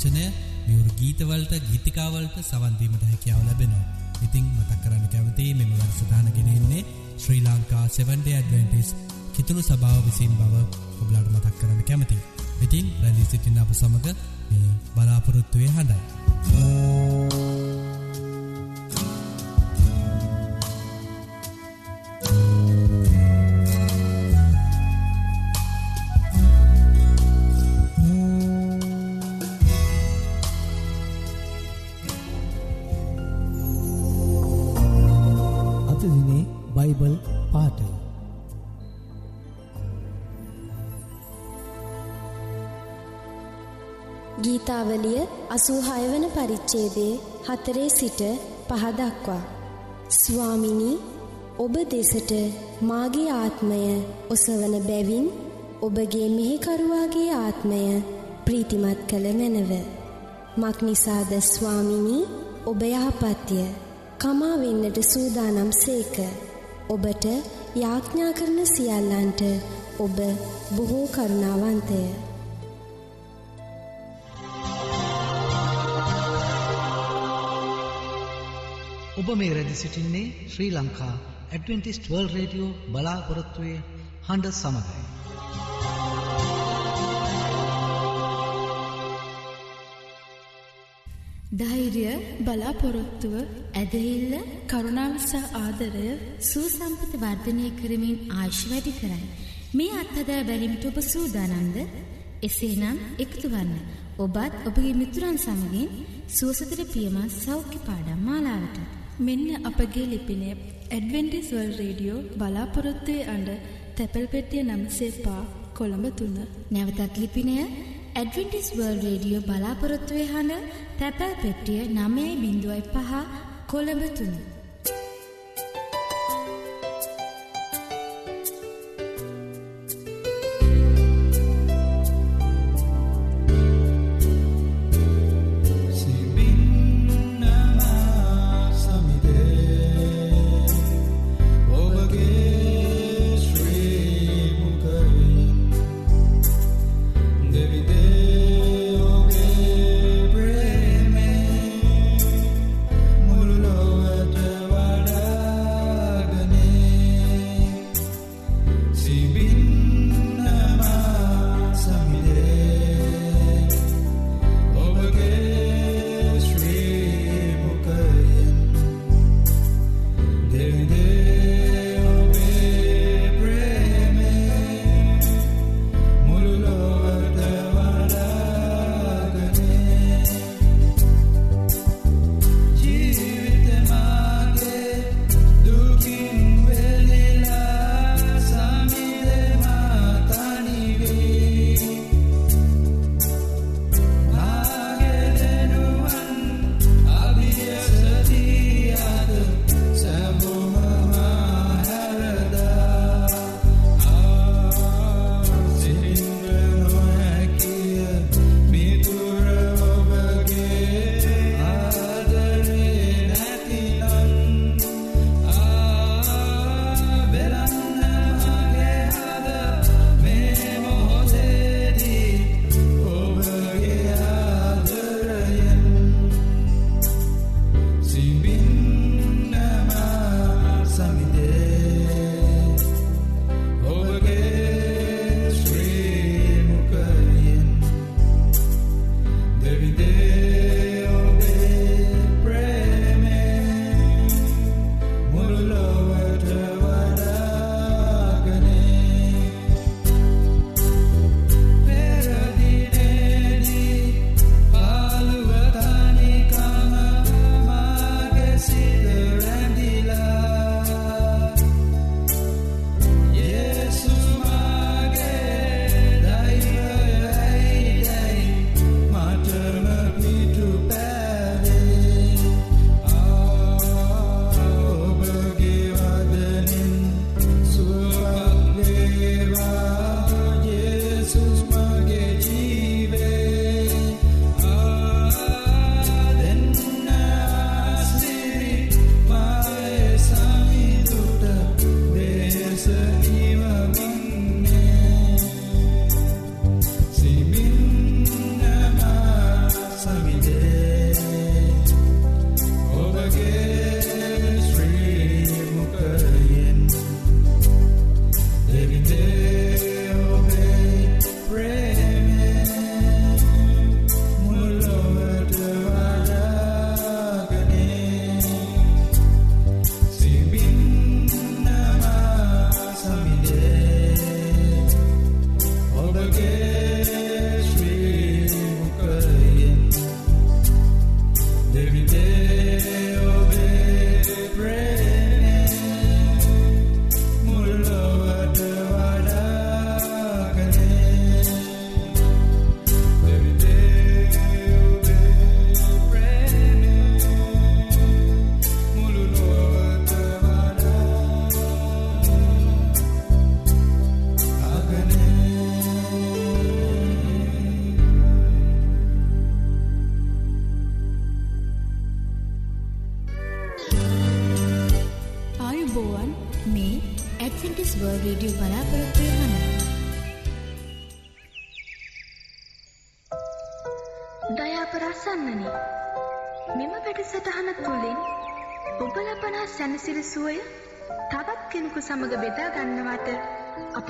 වචනය මියුරු ගීතවලට ගීතිකාවලට සවන්දීමට හැකියාව ලැබෙනවා. ඉතිං මතක් කරන්න කැවති මෙම වැඩසටාන ගෙනෙන්නේ ශ්‍රී ලංකා 7ඩේ ඇඩවෙන්ටිස් කිතුුණු සභාව විසින් බව ඔබලාට මතක් කරන්න කැමති. ඉතින් රැලි සිටින්න අප සමඟ මේ බලාපොරොත්තුවය හඬයි. අතදිනේ ගීතාවලිය අසූහය වන පරිච්චේදේ හතරේ සිට පහදක්වා. ස්වාමිනි ඔබ දෙසට මාගේ ආත්මය ඔසවන බැවින් ඔබගේ මෙහිකරුවාගේ ආත්මය ප්‍රීතිමත් කළ මැනව. මක්නිසාද ස්වාමිනි ඔබ යහපත්ය කමා වෙන්නට සූදානම් සේක. ඔබට යාඥා කරන සියල්ලන්ට ඔබ බොහෝ කරුණාවන්තය. ඔබ මේ රැදි සිටින්නේ Sri Lanka Adventist world radio බලාපොරොත්තුවය හඬ සමඟයි. ධෛර්ය බලාපොරොත්තුව ඇදහිල්ල කරුණාවස ආදරය සූසම්පත වර්ධනය කරමින් ආශ් වැඩි කරයි. මේ අත්හදා බැලිමිට ඔබ සූදානන්ද එසේනම් එකතු වන්න. ඔබත් ඔබගේ මිතුරන් සමගින් සුවසතර පියමත් සෞඛ්‍ය පාඩම් මාලාවට. මෙන්න අපගේ ලිපිනය ඇඩවෙන්ටිස් වල් රේඩියෝ බලාපොරොත්තුවේ අඩ තැපැල් පෙටිය නම්සේ පා කොළඹ තුන්න. නැවතත් ලිපිනය ඇඩවිටිස් වර්ල් රේඩියෝ බලාපොරොත්තුවය හඬ තැපැල් පෙට්ටිය නමේ බිඳුවයි පහ කොළඹ තුන්න.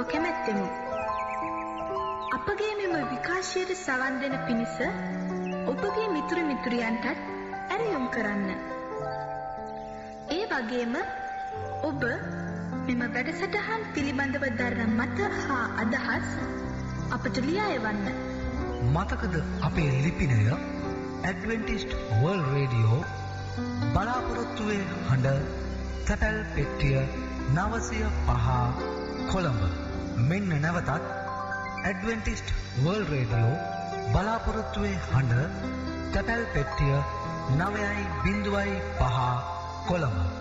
අප කැමැත්තෙමු. අපගේ මෙම විකාශයට සවන් දෙන පිණිස ඔබගේ මිතුරු මිතුරියන්ටත් ඇරයුම් කරන්න. ඒ වගේම ඔබ මෙම වැඩසටහන් පිළිබඳව දරන මත හා අදහස් අපට ලියා එවන්න. මතකද අපේ ලිපිනය ඇඩවෙන්ටිස්ට් වර්ල් රේඩියෝ බලාපොරොත්තුවේ හඬ තැපැල් පෙට්ටිය නවසය පහ කොළඹ මෙන්න නැවතත් ඇඩවෙන්ටිස්ට් වර්ල් රේඩියෝ බලාපොරොත්තුවේ හඬ තැපැල් පෙට්ටිය නවයයි බිඳුවයි පහ කොළඹ.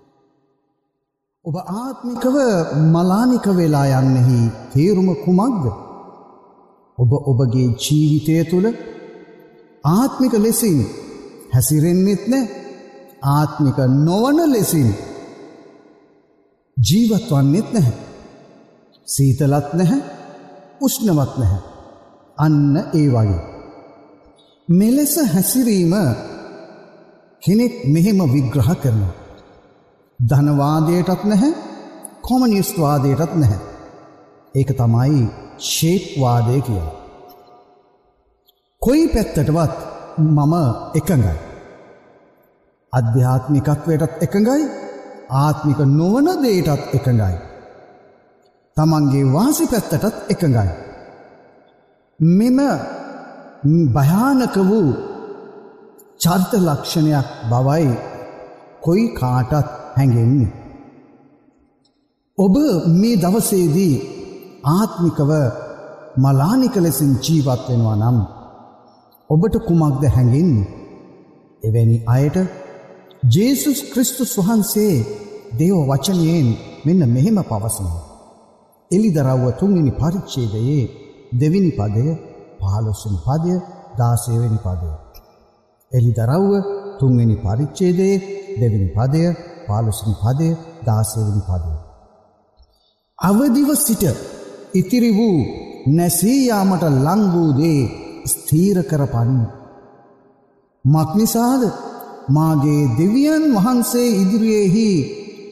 ඔබ ආත්මිකව මලානික වෙලා යන්නෙහි තේරුම කුමක්ද. ඔබ ඔබගේ ජීවිතය තුළ ආත්මික ලෙසින් හැසිරෙන්නෙත් නෑ ආත්මික නොවන ලෙසින් ජීවත් වන්නෙත් නැහැ. සීතලත් නැහැ උෂ්ණවත් නැහැ. අන්න ඒ වගේ. මෙලෙස හැසිරීම කෙනෙක් මෙහෙම විග්‍රහ කරනවා. ධනවාදයටත් නැහැ කොමනිස්ටවාදයටත් නැහැ. ඒක තමයි ශේප්වාදය කිය. කොයි පැත්තටවත් මම එකඟයි. අධ්‍යාත්මිකත්වයටත් එකඟයි ආත්මික නොවන දේටත් එකඟයි. තමන්ගේ වාසි පැත්තටත් එකඟයි. මෙම භයානක වූ චර්ත ලක්ෂණයක් බවයි කොයි කාටත් හැඟෙන්නේ. ඔබ මේ දවසේදී ආත්මිකව මලානික ලෙසින් ජීවත් වෙනවා නම් ඔබට කුමක්ද හැඟෙන්නේ. එවැනි අයට ජේසුස් ක්‍රිස්තුස් වහන්සේ දේව වචනයෙන් මෙන්න මෙහෙම පවසනවා. එලිදරව්ව තුන්වෙනි පරිච්ඡේදයේ දෙවිනි පදය පහළොස්වනි පදය දාසයවෙනි පදය. එලිදරව්ව තුන්වෙනි පරිච්ඡේදයේ දෙවිනි පදය පාලොස්නි පදය දාසයවෙනි පදය. අවදිව සිට ඉතිරි වූ නැසීයාමට ලං වූ දේ ස්ථීර කරපන්න. මක්නිසාද මාගේ දෙවියන් වහන්සේ ඉදිරියේහි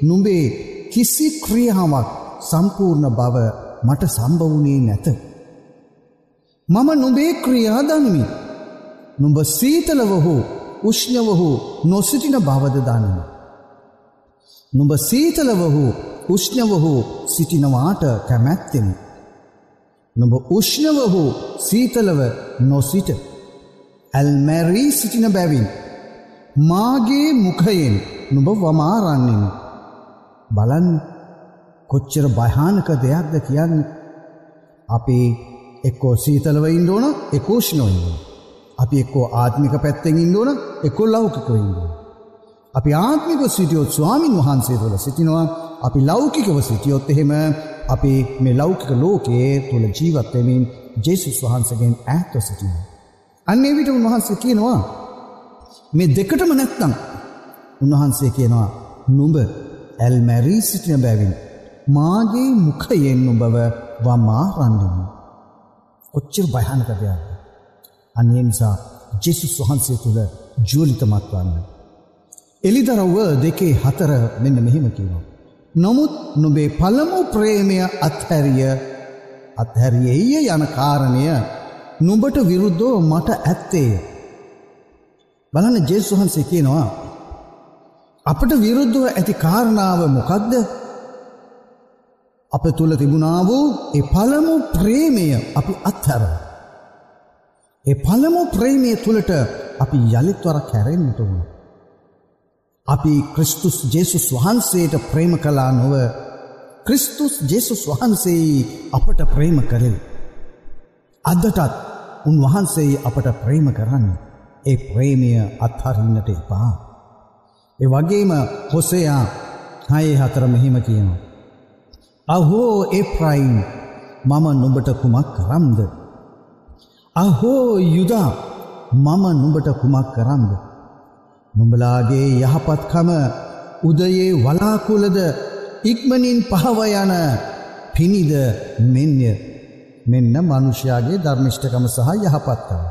නුඹේ කිසි ක්‍රියාවක් සම්පූර්ණ බව මට සම්භවුණේ නැත. මම නුබේ ක්‍රියා දනිමි. නුඹ සීතලව හෝ උෂ්ණව හෝ නොසිටින බවද දනිමි. නුඹ සීතලව හෝ උෂ්ණව හෝ සිටිනවාට කැමැත්තෙමි. නුඹ උෂ්ණව හෝ සීතලව නොසිට. ඇල්මැරී සිටින බැවින්. මාගේ මුඛයෙන් නුඹ වමාරන්නෙමි. බලන්න කොච්චර භයානක දෙයක්ද කියන්නේ. අපි එක්කෝ සීතලව ඉන්න ඕන එකෝෂ්ණව ඉන්න. අපි එක්කෝ ආත්මික පැත්තෙන් ඉන්න ඕන එක්කෝ ලෞකිකව ඉන්න ඕන. අපි ආත්මික සිටියොත් ස්වාමින් වහන්සේ තුළ සිටිනවා අපි ලෞකිකව සිටියොත් එහෙම අපි මේ ලෞකික ලෝකයේ තුළ ජීවත් වෙමින් ජේසුස් වහන්සේගෙන් ඈත්ව සිටිනවා. අන්නේ විට උන්වහන්සේ කියනවා මේ දෙකටම නැත්තම් උන්වහන්සේ කියනවා නුඹ ඇල් මැරී සිටින බැවින් මාගේ මුඛයෙන් ඔබව වමා රන්නෙමු. කොච්චර භයානක දෙයක්ද? අනේ නිසා ජේසුස් වහන්සේ තුල ජූලිතමත් වන්න. එලිදරව්ව දෙකේ හතර මෙන්න මෙහෙම කියනවා. නමුත් නුඹේ පළමු ප්‍රේමය අත්හැරිය අත්හැරියෙය යන කාරණය නුඹට විරුද්ධව මට ඇත්තේය. බලන්න ජේසුස් වහන්සේ කියනවා අපට විරුද්ධව ඇති කාරණාව මොකක්ද? අප තුළ තිබුණා වූ ඒ පළමු ප්‍රේමය අපි අත්හැර. ඒ පළමු ප්‍රේමය තුළට අපි යළිත් වරක් හැරෙන්න්නට වුණ. අපි ක්‍රිස්තුස් ජේසුස් වහන්සේට ප්‍රේම කලා නොව ක්‍රිස්තුස් ජේසුස් වහන්සේ අපට ප්‍රේම කරෙල්. අදටත් උන්වහන්සේ අපට ප්‍රේම කරන්න ඒ ප්‍රේමය අත්හරින්නට එපා. ඒ වගේම හොසයා හයේ හතර මෙහෙම කියනවා. අහෝ ඒප්‍රයින් මම නුඹට කුමක් කරම්ද. අහෝ යුදා මම නුඹට කුමක් කරම්ද. නුඹලාගේ යහපත්කම උදයේ වලාකුලද ඉක්මනින් පහව යන පිණිද මෙන්ය මෙන්න මනුෂ්‍යයාගේ ධර්මිෂ්ඨකම සහ යහපත්කම.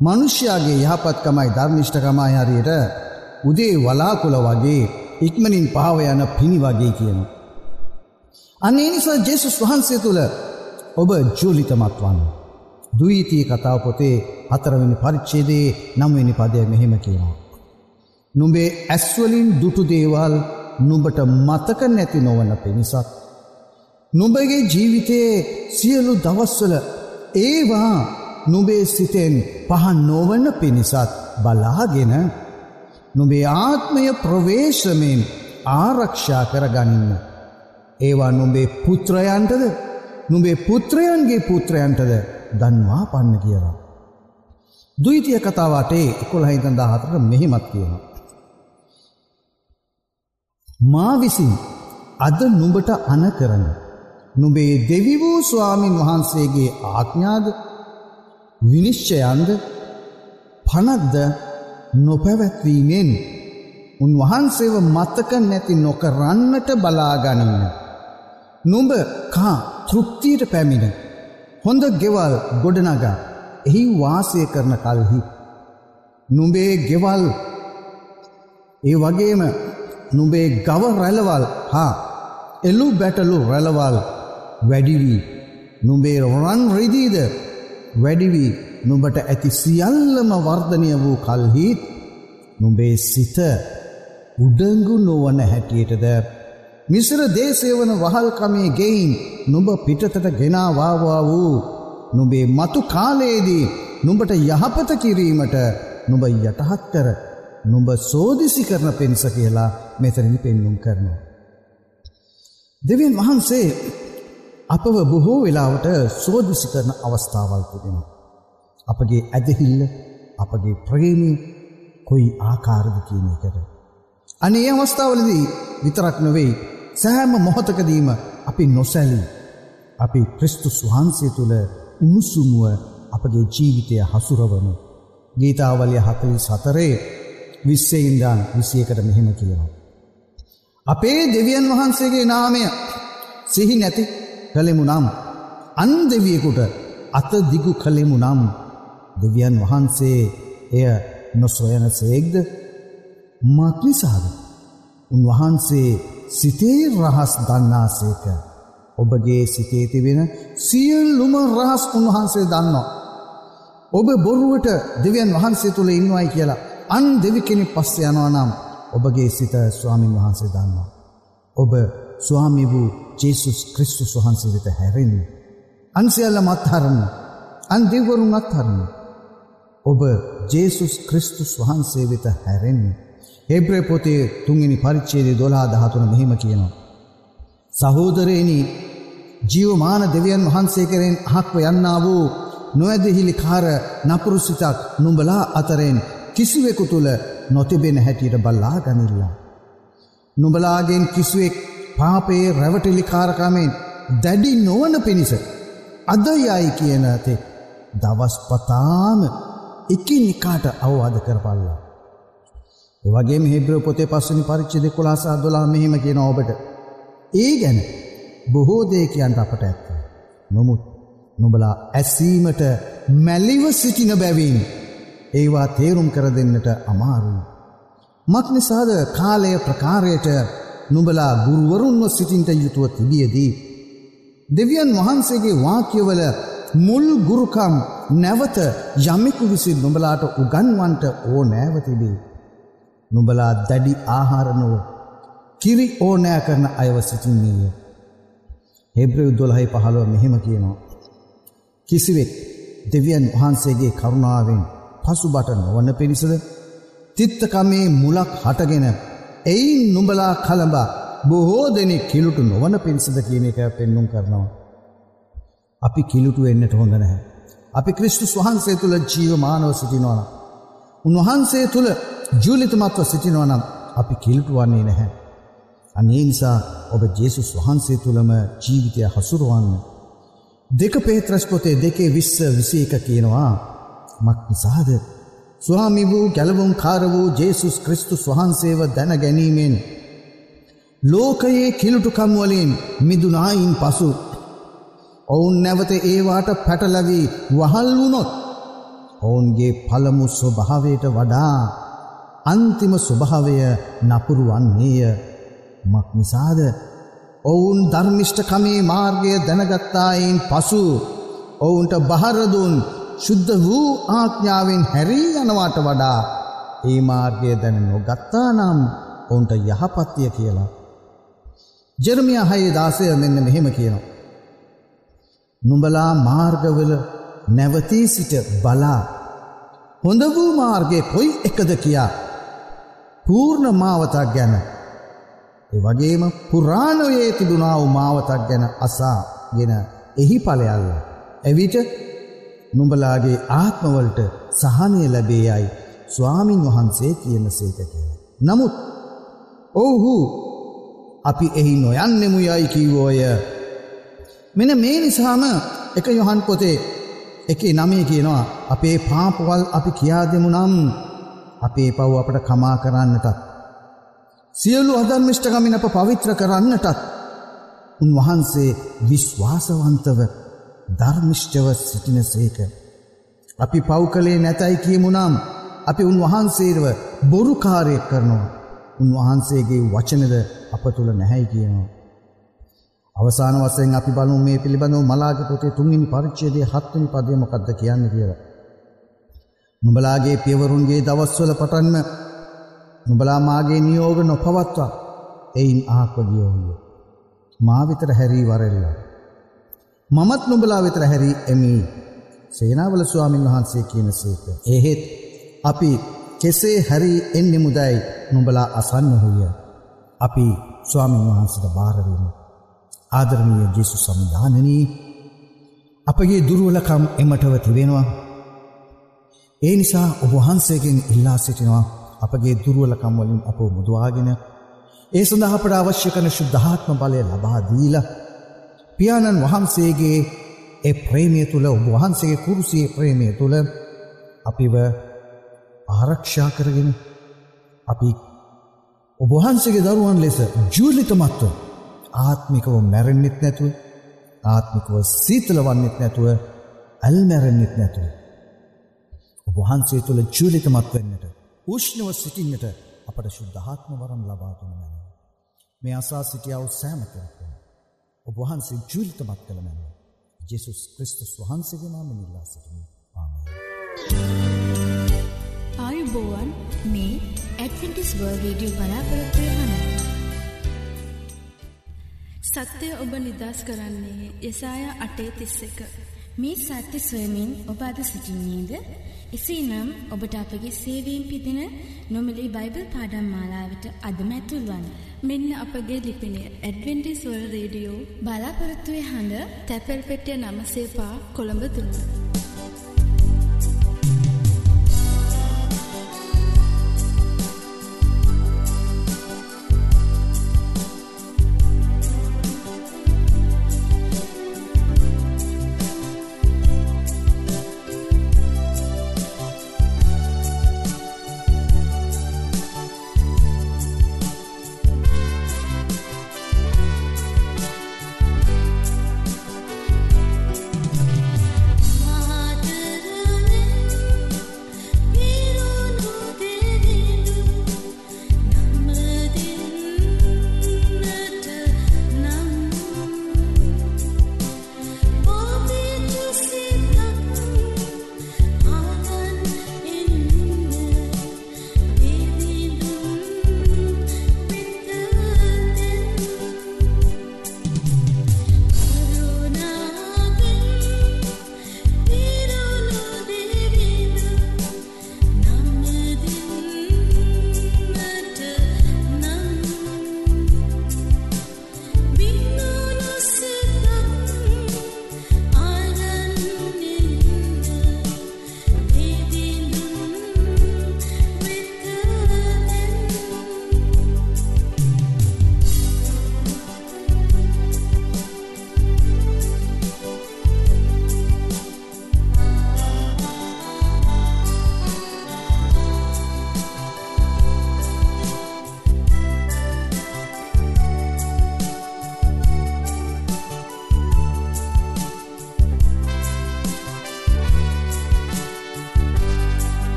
මනුෂ්‍යයාගේ යහපත්කමයි ධර්මිෂ්ඨකමයි හරියට උදේ වලාකුල වගේ ඉක්මනින් පහව යන පිණි වගේ කියන. අන්නේ නිසා ජෙසුස් වහන්සේ තුළ ඔබ ජූලිතමත් වන්න. දුීතිය කතාව පොතේ හතරවෙනි පරිච්චේදේ නම්වෙනි පදය මෙහෙම කියනවා. නුඹේ ඇස්වලින් දුටු දේවල් නුඹට මතක නැති නොවන පිණිසත්. නුඹගේ ජීවිතයේ සියලු දවස්වල ඒවා නුබේ සිතෙන් පහන් නොවන පිණිසත් බලාගෙන නුබේ ආත්මය ප්‍රවේශමෙන් ආරක්ෂා කරගනින්න. ඒවා නුඹේ පුත්‍රයන්ටද නුඹේ පුත්‍රයන්ගේ පුත්‍රයන්ටද දන්වා පන්න කියලා. දුයිතිය කතාවටේ එකොළහිතන් දාහතර මෙහිමත් කියනවා. මා විසින් අද නුඹට අන කරන. නුබේ දෙවි වූ ස්වාමින් වහන්සේගේ ආඥාද විනිශ්චයන්ද පනක්ද නොපැවැත්වීමෙන් උන්වහන්සේව මතක නැති නොකරන්නට බලාගනින්න. නුඹ කා තෘප්තියට පැමිණ. හොඳ ගෙවල් ගොඩනගා එහි වාසය කරන කල්හි. නුඹේ ගෙවල් ඒ වගේම නුඹේ ගව රැලවල් හා එල්ලු බැටලු රැලවල් වැඩිවී. නුඹේ රන් රිදීද වැඩිවී. නුඹට ඇති සියල්ලම වර්ධනය වූ කල්හිත් නුඹේ සිත උඩංගු නොවන හැටියටද? මිසර දේශය වන වහල්කමේ ගෙයින් නුඹ පිටතට ගෙනාවාවා වූ නුබේ මතු කාලයේදී නුඹට යහපත කිරීමට නුඹ යටහත් කර නුඹ සෝදිසි කරන පෙන්ස කියලා මෙතරිනි පෙන්නුම් කරනවා. දෙවියන් වහන්සේ අපව බොහෝ වෙලාවට සෝදිසි කරන අවස්ථාවල් තිබෙන. අපගේ ඇදහිල්ල අපගේ ප්‍රේමී කොයි ආකාරද කියන එකට. අනේ අවස්ථාවලදී විතරක් නොවෙයි සෑම මොහොතකදීම අපි නොසැලී අපි ක්‍රිස්තුස් වහන්සේ තුළ උණුසුමුව අපගේ ජීවිතය හසුරවනු. ගීතාවලිය හතලි සතරේ විස්සෙයින්දාන් විසියකට මෙහෙම කියනවා. අපේ දෙවියන් වහන්සේගේ නාමය සිහි නැති කළෙමු නම් අන් දෙවියෙකුට අත දිගු කළෙමු නම් දෙවියන් වහන්සේ එය නොසොයන සේක්ද මක්නිසාද උන්වහන්සේ සිතේ රහස් දන්නාසේක ඔබගේ සිතේ තිබෙන සියල්ලුම රහස් උන්වහන්සේ දන්නවා. ඔබ බොරුවට දෙවියන් වහන්සේ තුළ ඉන්නවයි කියලා අන් දෙවි කෙනෙ පස්ස යනවා නම් ඔබගේ සිත ස්වාමීන් වහන්සේ දන්නවා. ඔබ ස්වාමි වූ ජේසුස් ක්‍රිස්තුස් වහන්සේ වෙත හැරෙන්න. අන්සියල්ල මත්හරන්න අන් දෙවරුන් අත්හරන්න. ඔබ ජේසුස් ක්‍රිස්තුස් වහන්සේ වෙත හැරෙන්න. හෙබ්‍රේ පොතේ තුන්ගනි පරිච්චේදේ දොලා දහතුන මෙහෙම කියනවා. සහෝදරයනි ජීවමාන දෙවියන් වහන්සේ කරෙන් අහක්ව යන්නා වූ නොඇදහිලි කාර නපුරු සිතක් නුඹලා අතරෙන් කිසිවෙකු තුළ නොතිබෙන හැටියට බල්ලා ගනිල්ලා. නුඹලාගෙන් කිසිවෙක් පාපයේ රැවටිලිකාරකමෙන් දැඩි නොවන පිණිස අද යයි කියන තෙක් දවස් පතාම එකින් එකාට අවවාද කරපල්ලා. එවගේ මෙහිබ්‍ර පොතේ පස්සනි පරිච්චි දෙකොලාසා දොලා මෙහෙම කියන ඔබට. ඒ ගැන බොහෝ දේ කියන්ට අපට ඇත්ත. නොමුත් නොබලා ඇසීමට මැල්ලිව සිටින බැවින් ඒවා තේරුම් කර දෙන්නට අමාරුයි. මක් නිසාද කාලය ප්‍රකාරයට නුබලා ගුරුවරුන්ව සිටින්ට යුතුව තිබියදී. දෙවියන් වහන්සේගේ වාක්‍යවල මුල් ගුරුකම් නැවත යමෙකු විසින් නොබලාට උගන්වන්ට ඕ නෑවතිබේ. නුබලා දැඩි ආහාරනොව කිරි ඕනෑ කරන අයව සිටින්නේය. හෙබ්‍රව දොළහයි පහළුව මෙහෙම කියනවා. කිසිවෙක් දෙවියන් වහන්සේගේ කරුණාවෙන් පසුබට නොවන පිණිසද තිත්තකමේ මුලක් හටගෙන එයින් නුඹලා කළඹා බොහෝ දෙනෙක් කිලුටු නොවන පිණිසද කියන එක පෙන්නුම් කරනවා. අපි කිලුටු එන්නට හොඳ නැහැ. අපි ක්‍රිස්තුස් වහන්සේ තුළ ජීව මානව සිටිනවන. උන්වහන්සේ තුළ ජූලිතමත්ව සිටිනවනම් අපි කිල්ටු වන්නේ නැහැ. අනේ නිසා ඔබ ජේසුස් වහන්සේ තුළම ජීවිතය හසුරුවන්න. දෙක පේත්‍රස් පොතේ දෙකේ විස්ස විසි එක කියනවා මක් නිසාද. ස්වාමි වූ ගැලවුම් කාර වූ ජේසුස් ක්‍රිස්තුස් වහන්සේව දැන ගැනීමෙන්. ලෝකයේ කිලුටුකම්වලින් මිදුනායින් පසු. ඔවුන් නැවත ඒවාට පැටලවී වහල් වුණොත්. ඔවුන්ගේ පළමු ස්වභාවයට වඩා අන්තිම ස්වභාවය නපුරු වන්නේය මක් නිසාද ඔවුන් ධර්මිෂ්ඨකමේ මාර්ගය දැනගත්තායින් පසු ඔවුන්ට බහරදුන් ශුද්ධ වූ ආඥාවෙන් හැරී යනවාට වඩා ඒ මාර්ගය දැන නොගත්තා නම් ඔවුන්ට යහපත්තිය කියලා. ජෙරමිය හයේ දාසය මෙන්න මෙහෙම කියනවා. නුඹලා මාර්ගවල නැවතී සිට බලා හොඳ වූ මාර්ගය කොයි එකද කියා පූර්ණ මාවතක් ගැන ඒ වගේම පුරාණයේ තිබුණා වූ මාවතක් ගැන අසා ගෙන එහි ඵලයල්ල එවිට නුඹලාගේ ආත්මවලට සහනය ලැබේයයි ස්වාමින් වහන්සේ කියන සේක කියලා. නමුත් ඔවුහු අපි එහි නොයන්නෙමු යයි කිව්වෝය. මෙන මේ නිසාම එක යොහන් පොතේ එකේ නමේ කියනවා අපේ පාපවල් අපි කියා දෙමු නම් අපේ පව් අපට කමා කරන්නටත්. සියලු අධර්මිෂ්ඨකමින් අප පවිත්‍ර කරන්නටත් උන්වහන්සේ විශ්වාසවන්තව ධර්මිෂ්ඨව සිටින සේක. අපි පව් කළේ නැතැයි කියමුනම් අපි උන්වහන්සේරව බොරුකාරයක් කරනවා. උන්වහන්සේගේ වචනද අප තුළ නැහැයි කියනවා. අවසාන වසයෙන් අපි බලු මේ පිළිබඳව මලාග පොතේ තුන්ගනි පරිච්චේදේ හත්වනි පදය මොකක්ද කියන්න කියලා. නුඹලාගේ පියවරුන්ගේ දවස්වල පටන්ම නුඹලා මාගේ නියෝග නොපවත්වා එයින් ආක්වගියෝහිය. මා විතර හැරී වරෙල්ලා. මමත් නුඹලා විතර හැරී එමි සේනාවල ස්වාමින් වහන්සේ කියන සේක. එහෙත් අපි කෙසේ හැරී එන්නෙ මුදයි නුඹලා අසන්න හුය. අපි ස්වාමින් වහන්සට භාරවීම. ආදරණීය ජෙසු සම්ධානනී අපගේ දුරුවලකම් එමටව තිබෙනවා. ඒ නිසා ඔබහන්සේගෙන් ඉල්ලා සිටිනවා අපගේ දුරුවලකම් වලින් අප මුදවාගෙන ඒ සඳහපට අවශ්‍ය කන ශුද්ධාත්ම බලය ලබාදීල පියාණන් වහන්සේගේ ඒ ප්‍රේමය තුළ ඔබ වහන්සේගේ කුරුසියේ ප්‍රේමය තුළ අපිව ආරක්ෂා කරගෙන අපි ඔබහන්සගේ දරුවන් ලෙස ජූලිතමත්ව ආත්මිකව මැරෙන්න්නෙත් නැතුව ආත්මිකව සීතල වන්නෙත් නැතුව ඇල් මැරෙන්න්නෙත් නැතුව ඔබහන්සේ තුළ ජූලිතමත් වෙන්නට උෂ්ණව සිටින්නට අපට ශුද්ධාත්ම වරම් ලබාතුන මැන. මේ අසා සිටියාව සෑම කරක්වන. ඔබහන්සේ ජූලිතමත් කළ මැන. ජෙසුස් ක්‍රිස්තුස් වහන්සේගේ නාම නිල්ලා සිටින ආමේ. ආයුබෝවන් මේ ඇඩ්වෙන්ටිස් වර්ල් රේඩියෝ බලාපොරොත්තුවය හන. සත්‍යය ඔබ නිදස් කරන්නේ යසාය අටේ තිස්ස එක. මේ සත්‍ය සොයමින් ඔබ අද සිසිින්නේද එසේනම් ඔබට අපගේ සේවීම් පිදින නොමලි බයිබල් පාඩම් මාලාවට අදම ඇතුල්වන්න. මෙන්න අපගේ ලිපිනය ඇඩවෙන්ටිස්වල් රේඩියෝ බලාපොරොත්තුවේ හඬ තැපැල් පෙටිය නමසේපා කොළඹ තුන්න.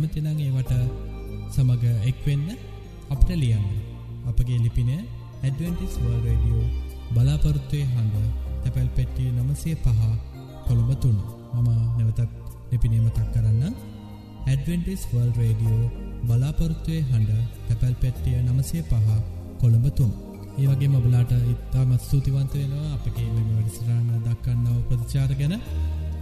කැමතිනං ඒවට සමඟ එක්වෙන්න අපට ලියන්න. අපගේ ලිපින ඇඩවෙන්ටිස් වර්ල් රඩියෝ බලාපොරත්තුවය හඬ තැපැල් පෙට්ටිය නමසේ පහ කොළඹ තුන්න මම නැවතත් ලිපිනීමතක් කරන්න. ඇඩවෙන්ටිස් වර්ල් රඩියෝ බලාපොරත්තුවය හඬ තැපැල් පෙට්ටිය නමසේ පහ කොළඹ තුන්න ඒවගේ මබලාට ඉත්තාමත් ස්තුතිවන්ත වෙනවා අපගේ මෙම වැඩිසිරන්න දක්කන්නව ප්‍රතිචාර ගැන